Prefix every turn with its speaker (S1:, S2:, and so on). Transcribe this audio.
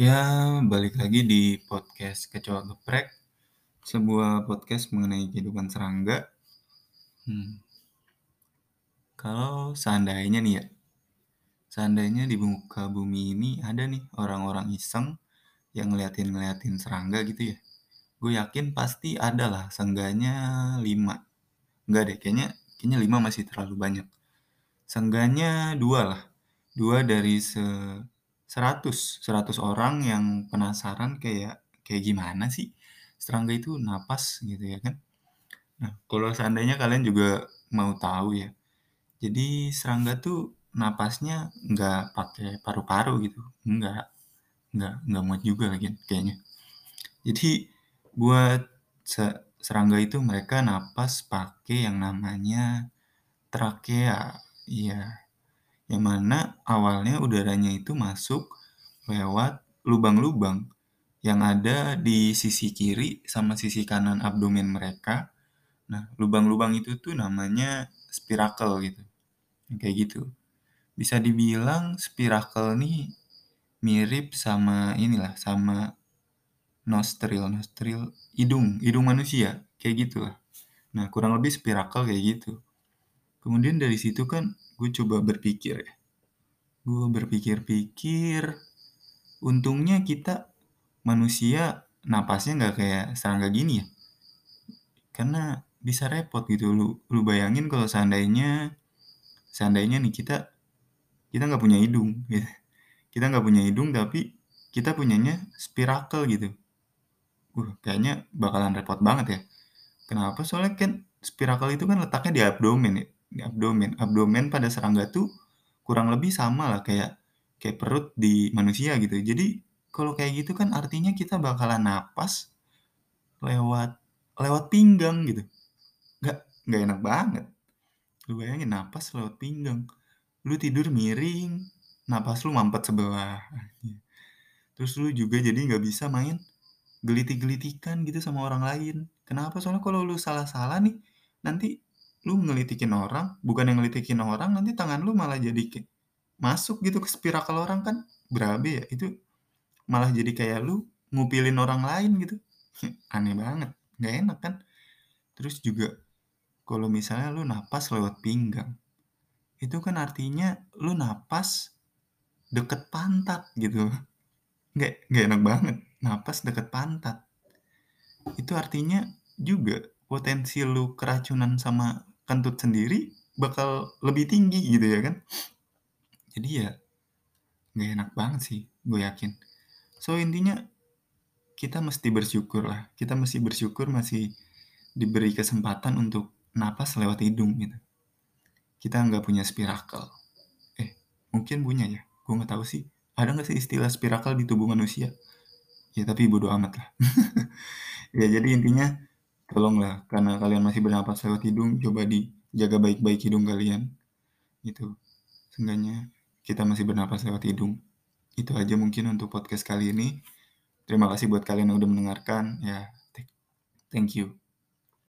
S1: Ya, balik lagi di podcast Kecoa Geprek, sebuah podcast mengenai kehidupan serangga. Hmm. Kalau seandainya nih ya, seandainya di muka bumi ini ada nih orang-orang iseng yang ngeliatin-ngeliatin serangga gitu ya. Gue yakin pasti ada lah, seenggaknya lima. Enggak deh, kayaknya, kayaknya lima masih terlalu banyak. Seenggaknya dua lah. Dua dari se 100, 100 orang yang penasaran kayak kayak gimana sih serangga itu napas gitu ya kan. Nah, kalau seandainya kalian juga mau tahu ya. Jadi serangga tuh napasnya nggak pakai paru-paru gitu. Nggak. Nggak, nggak muat juga lagi kayaknya. Jadi buat serangga itu mereka napas pakai yang namanya trakea. Iya, yang mana awalnya udaranya itu masuk lewat lubang-lubang yang ada di sisi kiri sama sisi kanan abdomen mereka. Nah, lubang-lubang itu tuh namanya spirakel gitu. Kayak gitu. Bisa dibilang spirakel nih mirip sama inilah, sama nostril, nostril hidung, hidung manusia, kayak gitu lah. Nah, kurang lebih spirakel kayak gitu. Kemudian dari situ kan gue coba berpikir ya. Gue berpikir-pikir, untungnya kita manusia napasnya nggak kayak serangga gini ya. Karena bisa repot gitu. Lu, lu bayangin kalau seandainya, seandainya nih kita, kita nggak punya hidung. Gitu. Kita nggak punya hidung tapi kita punyanya spirakel gitu. Uh, kayaknya bakalan repot banget ya. Kenapa? Soalnya kan spirakel itu kan letaknya di abdomen ya di abdomen. Abdomen pada serangga tuh kurang lebih sama lah kayak kayak perut di manusia gitu. Jadi kalau kayak gitu kan artinya kita bakalan napas lewat lewat pinggang gitu. Gak, gak enak banget. Lu bayangin napas lewat pinggang. Lu tidur miring, napas lu mampet sebelah. Terus lu juga jadi nggak bisa main gelitik-gelitikan gitu sama orang lain. Kenapa? Soalnya kalau lu salah-salah nih, nanti lu ngelitikin orang, bukan yang ngelitikin orang, nanti tangan lu malah jadi kayak masuk gitu ke spirakel orang kan berabe ya. Itu malah jadi kayak lu ngupilin orang lain gitu. Aneh banget, nggak enak kan. Terus juga kalau misalnya lu napas lewat pinggang, itu kan artinya lu napas deket pantat gitu. Nggak, nggak enak banget, napas deket pantat. Itu artinya juga potensi lu keracunan sama kentut sendiri bakal lebih tinggi gitu ya kan. Jadi ya nggak enak banget sih gue yakin. So intinya kita mesti bersyukur lah. Kita mesti bersyukur masih diberi kesempatan untuk napas lewat hidung gitu. Kita nggak punya spirakel eh mungkin punya ya gue nggak tahu sih. Ada nggak sih istilah spirakel di tubuh manusia? Ya tapi bodo amat lah. Ya jadi intinya tolonglah karena kalian masih bernapas lewat hidung coba dijaga baik-baik hidung kalian. Itu seenggaknya kita masih bernapas lewat hidung. Itu aja mungkin untuk podcast kali ini. Terima kasih buat kalian yang udah mendengarkan ya. Thank you